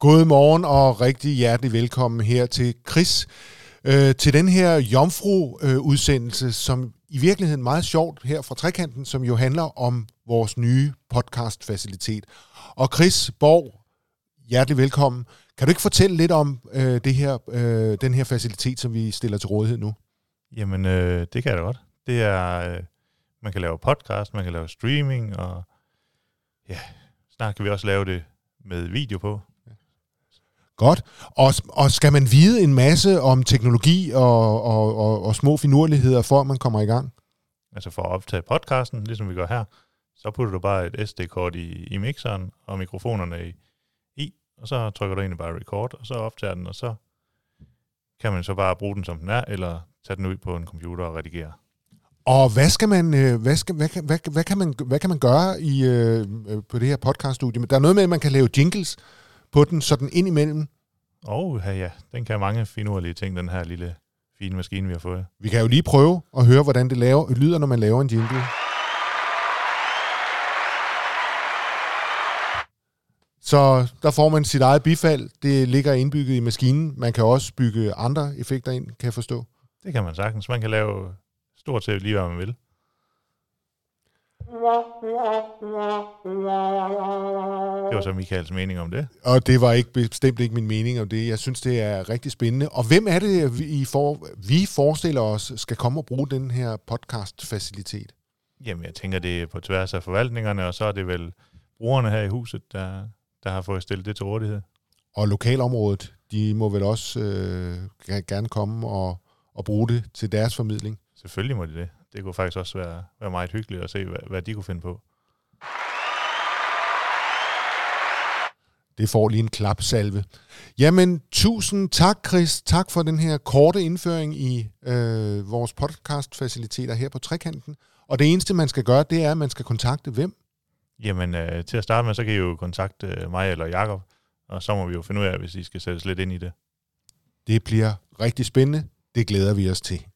God morgen og rigtig hjertelig velkommen her til Chris. Øh, til den her Jomfru-udsendelse, som i virkeligheden meget sjovt her fra Trekanten, som jo handler om vores nye podcast-facilitet. Og Chris Borg, hjertelig velkommen. Kan du ikke fortælle lidt om øh, det her, øh, den her facilitet, som vi stiller til rådighed nu? Jamen, øh, det kan jeg da godt. Det er, øh, man kan lave podcast, man kan lave streaming, og ja, snart kan vi også lave det med video på. Godt. Og, og skal man vide en masse om teknologi og, og, og, og små finurligheder, for at man kommer i gang? Altså for at optage podcasten, ligesom vi gør her, så putter du bare et SD-kort i, i mixeren og mikrofonerne i, i, og så trykker du egentlig bare record, og så optager den, og så kan man så bare bruge den, som den er, eller tage den ud på en computer og redigere. Og hvad skal man, øh, hvad, skal, hvad, hvad, hvad, kan man, hvad kan man gøre i, øh, øh, på det her podcaststudie? Der er noget med, at man kan lave jingles på den, sådan ind imellem. Og ja, ja, den kan mange finurlige ting, den her lille fine maskine, vi har fået. Vi kan jo lige prøve at høre, hvordan det laver, lyder, når man laver en jingle. Så der får man sit eget bifald. Det ligger indbygget i maskinen. Man kan også bygge andre effekter ind, kan jeg forstå. Det kan man sagtens. Man kan lave stort set lige, hvad man vil. Det var så Michaels mening om det. Og det var ikke bestemt ikke min mening om det. Jeg synes, det er rigtig spændende. Og hvem er det, vi, for, vi forestiller os, skal komme og bruge den her podcast-facilitet? Jamen, jeg tænker, det er på tværs af forvaltningerne, og så er det vel brugerne her i huset, der, der har fået stillet det til rådighed. Og lokalområdet, de må vel også øh, gerne komme og, og bruge det til deres formidling. Selvfølgelig må de det. Det kunne faktisk også være, være meget hyggeligt at se, hvad, hvad de kunne finde på. Det får lige en klapsalve. Jamen, tusind tak, Chris. Tak for den her korte indføring i øh, vores podcast-faciliteter her på Trekanten. Og det eneste, man skal gøre, det er, at man skal kontakte hvem? Jamen, øh, til at starte med, så kan I jo kontakte øh, mig eller Jakob, og så må vi jo finde ud af, hvis I skal sættes lidt ind i det. Det bliver rigtig spændende. Det glæder vi os til.